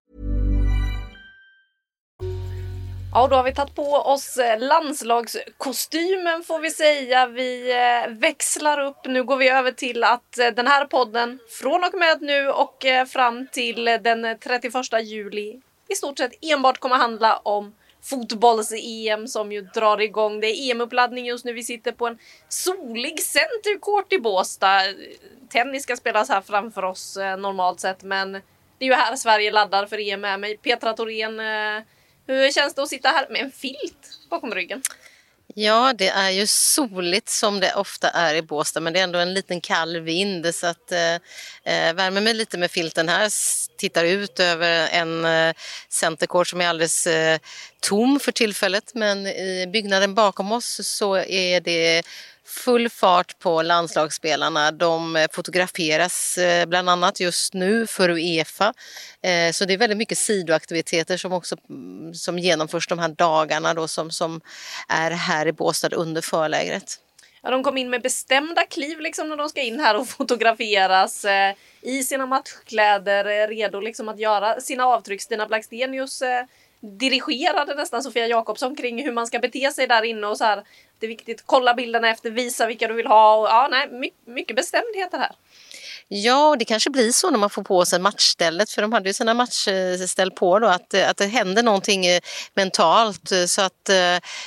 Ja, då har vi tagit på oss eh, landslagskostymen får vi säga. Vi eh, växlar upp. Nu går vi över till att eh, den här podden från och med nu och fram till den 31 juli i stort sett enbart kommer handla om fotbolls-EM som ju drar igång. Det är EM-uppladdning just nu. Vi sitter på en solig centercourt i Båstad. Tennis ska spelas här framför oss normalt sett, men det är ju här Sverige laddar för EM med mig. Petra Thorén hur känns det att sitta här med en filt bakom ryggen? Ja, det är ju soligt som det ofta är i Båstad men det är ändå en liten kall vind så att eh, eh värmer mig lite med filten här. Tittar ut över en eh, centercourt som är alldeles eh, tom för tillfället men i byggnaden bakom oss så är det full fart på landslagsspelarna. De eh, fotograferas eh, bland annat just nu för Uefa. Eh, så det är väldigt mycket sidoaktiviteter som också mm, som genomförs de här dagarna då som, som är här i Båstad under förlägret. Ja, de kom in med bestämda kliv liksom när de ska in här och <laughs> fotograferas eh, i sina matchkläder, redo liksom att göra sina avtryck. Stina Blackstenius dirigerade nästan Sofia Jakobsson kring hur man ska bete sig där inne och så här. Det är viktigt, kolla bilderna efter, visa vilka du vill ha och ja, nej, mycket bestämdheter här. Ja, och det kanske blir så när man får på sig matchstället för de hade ju sina matchställ på då att, eh, att det händer någonting eh, mentalt så att eh,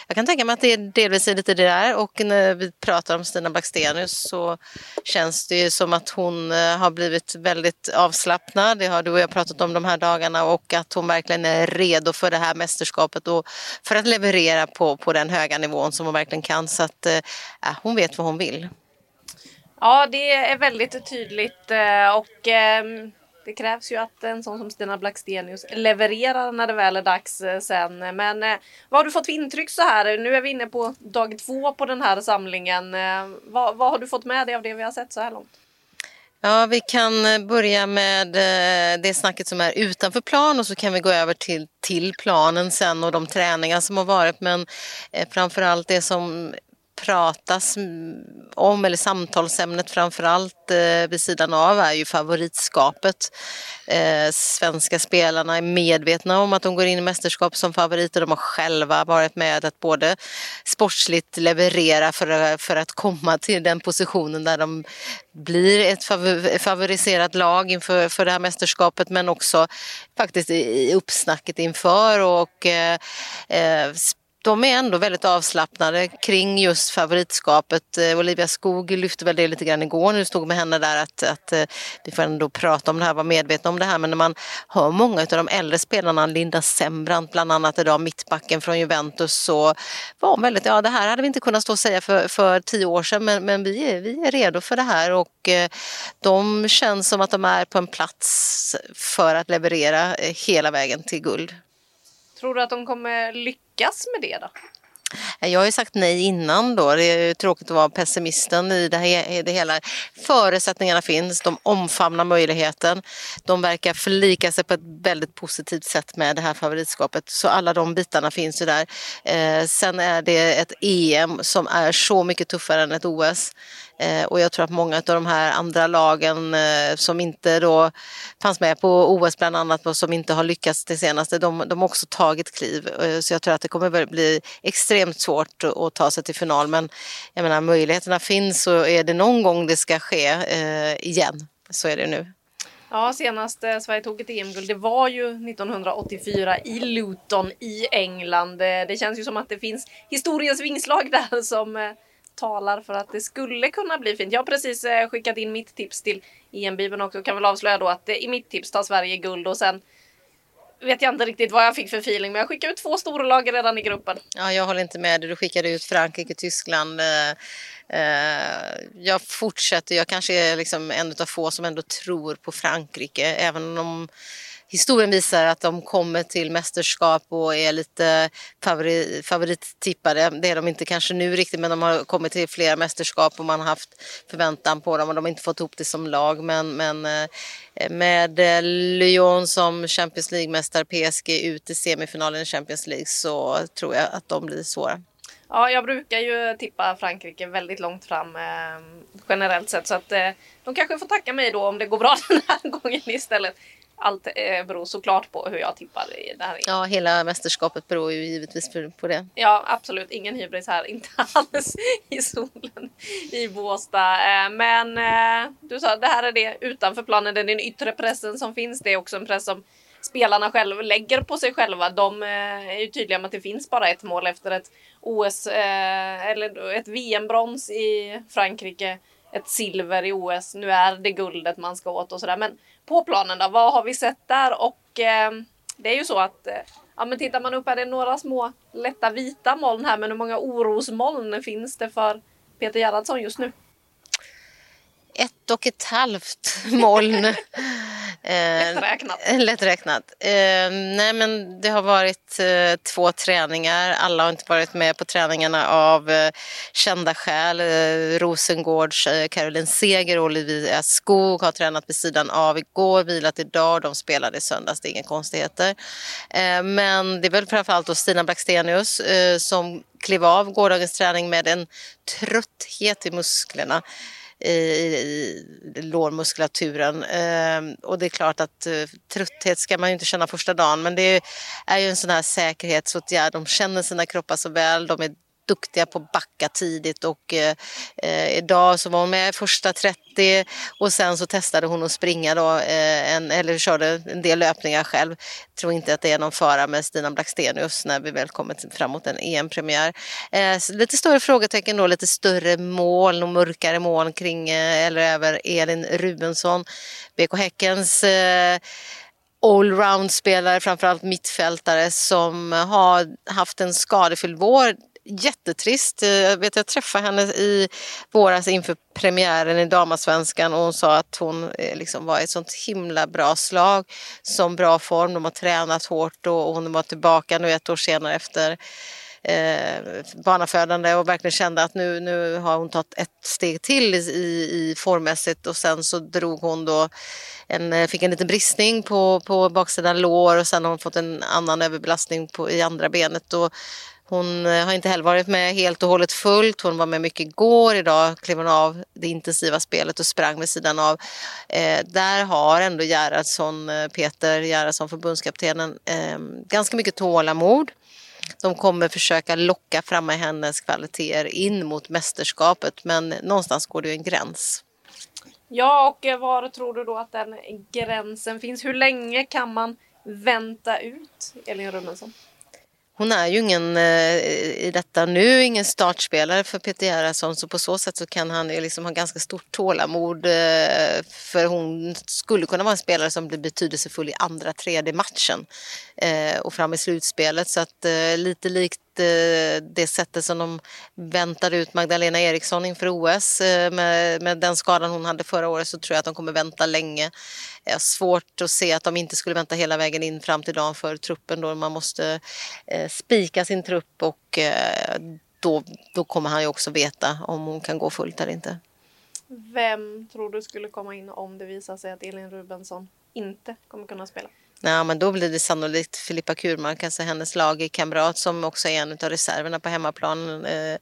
jag kan tänka mig att det delvis är lite det där och när vi pratar om Stina Blackstenius så känns det ju som att hon har blivit väldigt avslappnad. Det har du och jag pratat om de här dagarna och att hon verkligen är redo för det här mästerskapet och för att leverera på, på den höga nivån som hon verkligen kan så att äh, hon vet vad hon vill. Ja, det är väldigt tydligt eh, och ehm, det krävs ju att en sån som Stina Blackstenius levererar när det väl är dags eh, sen. Men eh, vad har du fått för intryck så här? Nu är vi inne på dag två på den här samlingen. Vad, vad har du fått med dig av det vi har sett så här långt? Ja, vi kan börja med det snacket som är utanför plan och så kan vi gå över till, till planen sen och de träningar som har varit. Men framförallt det som pratas om, eller samtalsämnet framförallt eh, vid sidan av, är ju favoritskapet. Eh, svenska spelarna är medvetna om att de går in i mästerskap som favoriter. De har själva varit med att både sportsligt leverera för, för att komma till den positionen där de blir ett favoriserat lag inför för det här mästerskapet men också faktiskt i uppsnacket inför och eh, eh de är ändå väldigt avslappnade kring just favoritskapet. Eh, Olivia Skog lyfte väl det lite grann igår när du stod med henne där att, att eh, vi får ändå prata om det här, vara medvetna om det här. Men när man hör många av de äldre spelarna, Linda Sembrant bland annat idag, mittbacken från Juventus, så var hon väldigt, ja det här hade vi inte kunnat stå och säga för, för tio år sedan men, men vi, är, vi är redo för det här och eh, de känns som att de är på en plats för att leverera hela vägen till guld. Tror du att de kommer lyckas med det då? Jag har ju sagt nej innan då. Det är tråkigt att vara pessimisten i det, här, det hela. Förutsättningarna finns, de omfamnar möjligheten. De verkar förlika sig på ett väldigt positivt sätt med det här favoritskapet. Så alla de bitarna finns ju där. Eh, sen är det ett EM som är så mycket tuffare än ett OS. Eh, och jag tror att många av de här andra lagen eh, som inte då fanns med på OS bland annat och som inte har lyckats det senaste, de, de har också tagit kliv. Eh, så jag tror att det kommer bli extremt svårt att ta sig till final. Men jag menar möjligheterna finns och är det någon gång det ska ske eh, igen så är det nu. Ja, senast eh, Sverige tog ett EM-guld, det var ju 1984 i Luton i England. Eh, det känns ju som att det finns historiens vingslag där som talar för att det skulle kunna bli fint. Jag har precis eh, skickat in mitt tips till EM-bibeln också. och Kan väl avslöja då att eh, i mitt tips tar Sverige guld och sen vet jag inte riktigt vad jag fick för feeling men jag skickade ut två storlag redan i gruppen. Ja, jag håller inte med dig. Du skickade ut Frankrike, Tyskland. Eh, jag fortsätter. Jag kanske är liksom en av få som ändå tror på Frankrike även om historien visar att de kommer till mästerskap och är lite favori, favorittippade. Det är de inte kanske nu riktigt men de har kommit till flera mästerskap och man har haft förväntan på dem och de har inte fått ihop det som lag. Men, men eh, med eh, Lyon som Champions League-mästare, PSG ut i semifinalen i Champions League så tror jag att de blir svåra. Ja, jag brukar ju tippa Frankrike väldigt långt fram eh, generellt sett så att eh, de kanske får tacka mig då om det går bra <laughs> den här gången istället allt eh, beror såklart på hur jag tippar i det här. Ja, hela mästerskapet beror ju givetvis på det. Ja, absolut. Ingen hybris här. <laughs> Inte alls i solen i Båstad. Eh, men eh, du sa det här är det utanför planen. Den yttre pressen som finns. Det är också en press som spelarna själva lägger på sig själva. De är ju tydliga med att det finns bara ett mål efter ett OS eller ett VM-brons i Frankrike. Ett silver i OS. Nu är det guldet man ska åt och sådär. Men på planen då? Vad har vi sett där? Och eh, det är ju så att eh, ja, men tittar man upp är det några små lätta vita moln här men hur många orosmoln finns det för Peter Gerhardsson just nu? Ett och ett halvt moln. <laughs> Lätträknat. Eh, <laughs> lätträknat. Eh, nej men det har varit eh, två träningar. Alla har inte varit med på träningarna av kända skäl. Rosengårds Caroline Seger och Olivia Skog har tränat vid sidan av igår, vilat idag. De spelade i söndags, det är inga konstigheter. Men det är väl framförallt då Stina Blackstenius som klev av gårdagens träning med en trötthet i musklerna i, i lårmuskulaturen. Eh, och det är klart att eh, trötthet ska man ju inte känna första dagen men det är ju en sån här säkerhetsåtgärd. De känner sina kroppar så väl, de är duktiga på att backa tidigt och eh, idag så var hon med första 30 och sen så testade hon att springa då, eh, en, eller körde en del löpningar själv. Jag tror inte att det är någon fara med Stina Blackstenius när vi väl kommer fram mot en EM-premiär. Eh, lite större frågetecken då, lite större moln och mörkare moln kring eh, eller över Elin Rubensson, BK Häckens eh, allround-spelare, framförallt mittfältare som har haft en skadefylld vår jättetrist. Eh, jag, vet, jag träffade henne i våras inför premiären i Damasvenskan och hon sa att hon eh, liksom var i ett sånt himla bra slag, som bra form. De har tränat hårt och hon var tillbaka nu ett år senare efter eh, barnafödande och verkligen kände att nu, nu har hon tagit ett steg till i, i formmässigt och sen så drog hon då en, eh, fick en liten bristning på, på baksidan lår och sen har hon fått en annan överbelastning på, i andra benet. Och hon eh, har inte heller varit med helt och hållet fullt. Hon var med mycket igår. Idag klev hon av det intensiva spelet och sprang vid sidan av. Eh, där har ändå Gerhardsson, eh, Peter Gerhardsson, förbundskaptenen, eh, ganska mycket tålamod. De kommer försöka locka fram med hennes kvaliteter in mot mästerskapet men någonstans går det ju en gräns. Ja, och eh, var tror du då att den gränsen finns? Hur länge kan man vänta ut Elin Rummensson? Hon är ju ingen eh, i detta nu, ingen startspelare för Peter Gerhardsson så på så sätt så kan han ju liksom ha ganska stort tålamod eh, för hon skulle kunna vara en spelare som blir betydelsefull i andra, tredje matchen eh, och fram i slutspelet. Så att lite likt Eh, det sättet som de väntar ut Magdalena Eriksson inför OS eh, med, med den skadan hon hade förra året så tror jag att de kommer vänta länge. Jag har svårt att se att de inte skulle vänta hela vägen in fram till dagen för truppen då man måste eh, spika sin trupp och eh, då, då kommer han ju också veta om hon kan gå fullt eller inte. Vem tror du skulle komma in om det visar sig att Elin Rubensson inte kommer kunna spela? Ja, men då blir det sannolikt Filippa Kurmark, alltså hennes lagkamrat som också är en av reserverna på hemmaplan. Eh,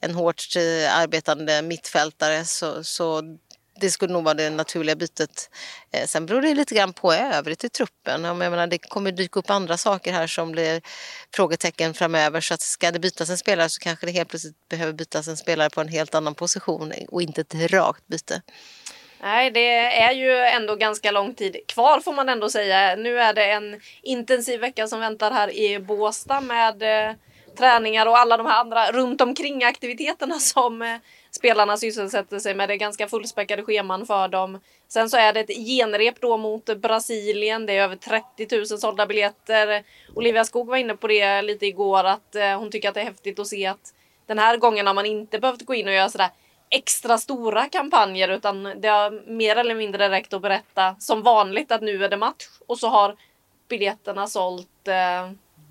en hårt eh, arbetande mittfältare. Så, så det skulle nog vara det naturliga bytet. Eh, sen beror det lite grann på övrigt i truppen. Jag menar, det kommer dyka upp andra saker här som blir frågetecken framöver. Så att ska det bytas en spelare så kanske det helt plötsligt behöver bytas en spelare på en helt annan position och inte ett rakt byte. Nej, det är ju ändå ganska lång tid kvar får man ändå säga. Nu är det en intensiv vecka som väntar här i Båstad med eh, träningar och alla de här andra runt omkring aktiviteterna <laughs> som eh, spelarna sysselsätter sig med. Det är ganska fullspäckade scheman för dem. Sen så är det ett genrep då mot Brasilien. Det är över 30 000 sålda biljetter. Olivia Skog var inne på det lite igår att eh, hon tycker att det är häftigt att se att den här gången har man inte behövt gå in och göra sådär extra stora kampanjer utan det har mer eller mindre räckt att berätta som vanligt att nu är det match och så har biljetterna sålt. Eh,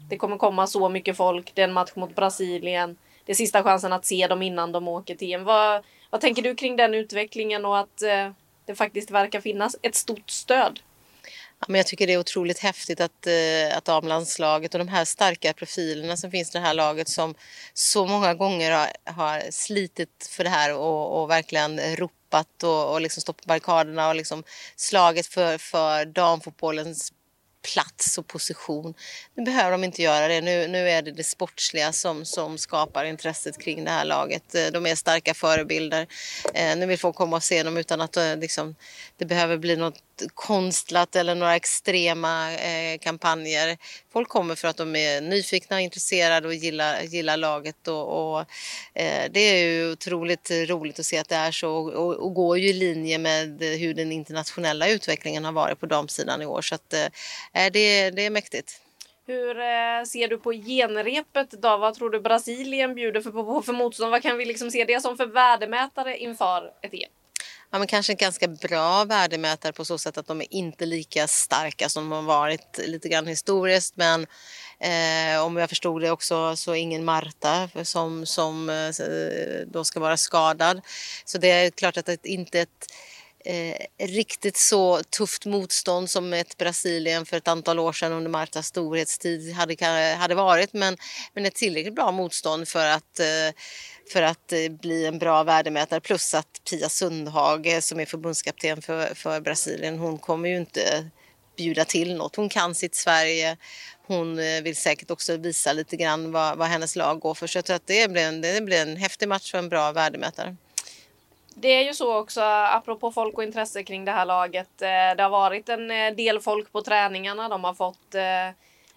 det kommer komma så mycket folk. Det är en match mot Brasilien det är sista chansen att se dem innan de åker till EM. Vad, vad tänker du kring den utvecklingen och att eh, det faktiskt verkar finnas ett stort stöd? Ja, men jag tycker det är otroligt häftigt att, eh, att damlandslaget och de här starka profilerna som finns i det här laget som så många gånger har, har slitit för det här och, och verkligen ropat och, och liksom stått på barrikaderna och liksom slagit för, för damfotbollens plats och position. Nu behöver de inte göra det. Nu, nu är det det sportsliga som, som skapar intresset kring det här laget. Eh, de är starka förebilder. Eh, nu vill folk komma och se dem utan att eh, liksom, det behöver bli något konstlat eller några extrema eh, kampanjer. Folk kommer för att de är nyfikna, intresserade och gillar, gillar laget. Och, och eh, det är ju otroligt roligt att se att det är så och, och går ju i linje med hur den internationella utvecklingen har varit på damsidan i år. Så att, eh, det, det är mäktigt. Hur eh, ser du på genrepet då? Vad tror du Brasilien bjuder för, på, för motstånd? Vad kan vi liksom se det som för värdemätare inför ett EM? ja, men kanske en ganska bra värdemätare på så sätt att de är inte lika starka som de har varit lite grann historiskt. Men eh, om jag förstod det också så ingen Marta som, som eh, då ska vara skadad. Så det är klart att det inte är ett eh, riktigt så tufft motstånd som ett Brasilien för ett antal år sedan under Martas storhetstid hade, hade varit. Men, men ett tillräckligt bra motstånd för att eh, för att eh, bli en bra värdemätare. Plus att Pia Sundhage eh, som är förbundskapten för, för Brasilien, hon kommer ju inte bjuda till något. Hon kan sitt Sverige. Hon eh, vill säkert också visa lite grann vad, vad hennes lag går för. Så jag tror att det blir, en, det blir en häftig match och en bra värdemätare. Det är ju så också, apropå folk och intresse kring det här laget. Eh, det har varit en eh, del folk på träningarna. De har fått eh,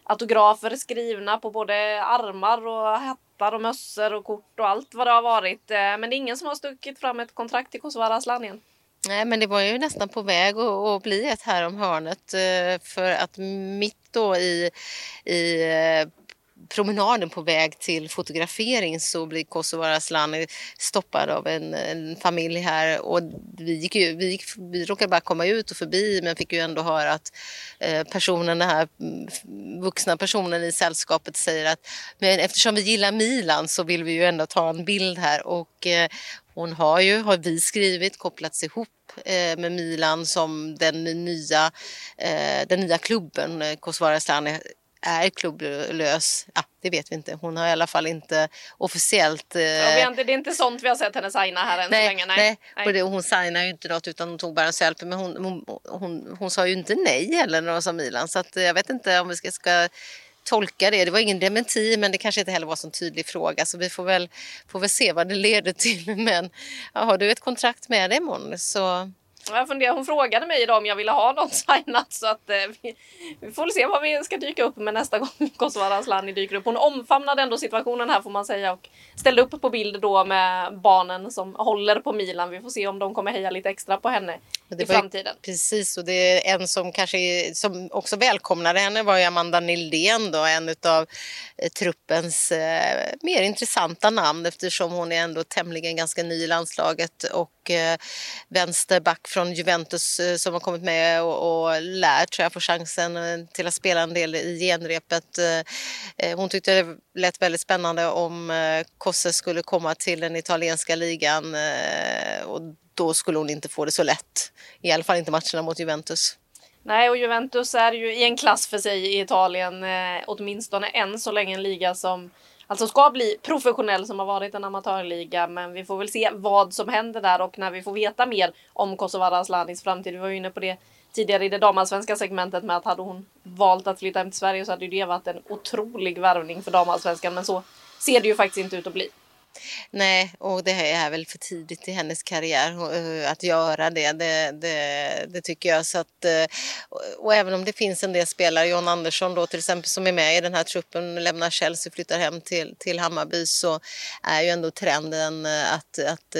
autografer skrivna på både armar och hattar och mössor och kort och allt vad det har varit. Men det är ingen som har stuckit fram ett kontrakt till Kosovare Aslanien. än. Nej, men det var ju nästan på väg att, bli ett här om hörnet för att mitt då i, i promenaden på väg till fotografering så blir Kosovare Asllani stoppad av en, en, familj här och vi, gick ju, vi, gick, vi råkade bara komma ut och förbi men fick ju ändå höra att eh, personen, den här vuxna personen i sällskapet säger att men eftersom vi gillar Milan så vill vi ju ändå ta en bild här och eh, hon har ju, har vi skrivit, kopplats ihop eh, med Milan som den nya, eh, den nya klubben. Eh, Kosovare Asllani är klubblös. Ja, det vet vi inte. Hon har i alla fall inte officiellt... Eh... Ja, det är inte sånt vi har sett henne signa här än nej, så länge. Nej, nej. nej. hon signade ju inte något utan hon tog bara en selfie. Men hon, hon, hon, hon sa ju inte nej heller när hon sa Milan. Så att, jag vet inte om vi ska, ska tolka det. Det var ingen dementi men det kanske inte heller var en tydlig fråga så vi får väl, får väl se vad det leder till. <laughs> Men ja, har du ett kontrakt med dig imorgon så jag funderar, hon frågade mig idag om jag ville ha något <laughs> signat så att eh, vi, vi, får se vad vi ska dyka upp med nästa gång <laughs> Kosovare Asllani dyker upp. Hon omfamnade ändå situationen här får man säga och ställde upp på bild då med barnen som håller på Milan. Vi får se om de kommer heja lite extra på henne i framtiden. Precis och det är en som kanske som också välkomnade henne var ju Amanda Nildén då en utav eh, truppens eh, mer intressanta namn eftersom hon är ändå tämligen ganska ny i landslaget och eh, vänsterback från Juventus eh, som har kommit med och, och lär tror jag får chansen eh, till att spela en del i genrepet. Eh, hon tyckte det lät väldigt spännande om Kosse skulle komma till den italienska ligan och då skulle hon inte få det så lätt. I alla fall inte matcherna mot Juventus. Nej, och Juventus är ju i en klass för sig i Italien, åtminstone än så länge en liga som alltså ska bli professionell som har varit en amatörliga. Men vi får väl se vad som händer där och när vi får veta mer om Kosovare Aslanis framtid. Vi var ju inne på det tidigare i det damallsvenska segmentet med att hade hon valt att flytta hem till Sverige så hade ju det varit en otrolig värvning för damallsvenskan. Men så ser det ju faktiskt inte ut att bli. Nej, och det är väl för tidigt i hennes karriär eh, att göra det. Det, det, det tycker jag. Så att, eh, och även om det finns en del spelare, John Andersson då till exempel som är med i den här truppen, lämnar Chelsea, och flyttar hem till, till Hammarby så är ju ändå trenden eh, att, att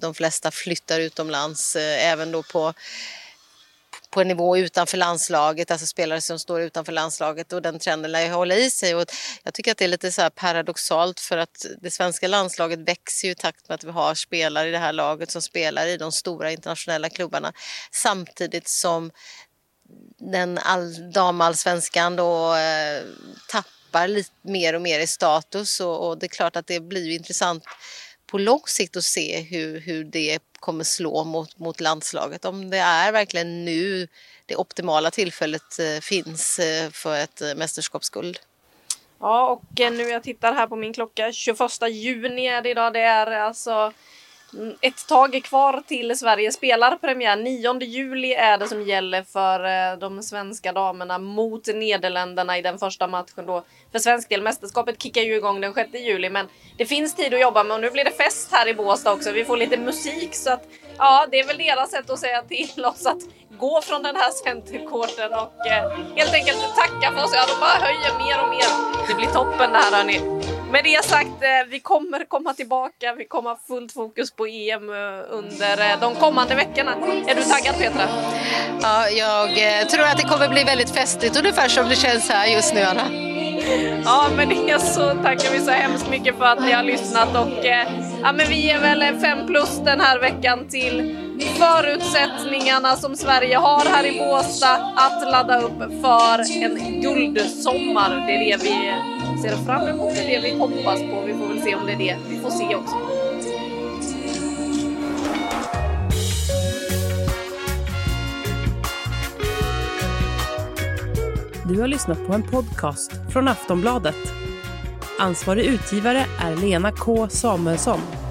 de flesta flyttar utomlands även då på på en nivå utanför landslaget, alltså spelare som står utanför landslaget och den trenden lär ju hålla i sig. Och jag tycker att det är lite så paradoxalt för att det svenska landslaget växer ju i takt med att vi har spelare i det här laget som spelar i de stora internationella klubbarna samtidigt som den all, damallsvenskan då eh, tappar lite mer och mer i status och, och det är klart att det blir intressant på lång sikt och se hur, hur det kommer slå mot, mot landslaget. Om det är verkligen nu det optimala tillfället eh, finns eh, för ett eh, mästerskapsguld. Ja, och nu jag tittar här på min klocka, 21 juni är det idag. Det är alltså Mm, ett tag kvar till Sverige spelar premiär. 9 juli är det som gäller för eh, de svenska damerna mot Nederländerna i den första matchen då. För svensk del, mästerskapet kickar ju igång den 6 juli men det finns tid att jobba med och nu blir det fest här i Båstad också. Vi får lite musik så att ja, det är väl deras sätt att säga till oss att gå från den här centercourten och eh, helt enkelt tacka för oss. Ja, de bara höjer mer och mer. Det blir toppen det här hörni. Med det sagt, eh, vi kommer komma tillbaka. Vi kommer ha fullt fokus på EM eh, under eh, de kommande veckorna. Är du taggad Petra? Ja, jag tror att det kommer bli väldigt festligt, ungefär som det känns här just nu Anna. Ja, men det så tackar vi så hemskt mycket för att ni har lyssnat och ja, men vi ger väl fem plus den här veckan till förutsättningarna som Sverige har här i Båstad att ladda upp för en guldsommar. Det är det vi ser fram emot, det är det vi hoppas på. Vi får väl se om det är det vi får se också. Du har lyssnat på en podcast från Aftonbladet. Ansvarig utgivare är Lena K Samuelsson.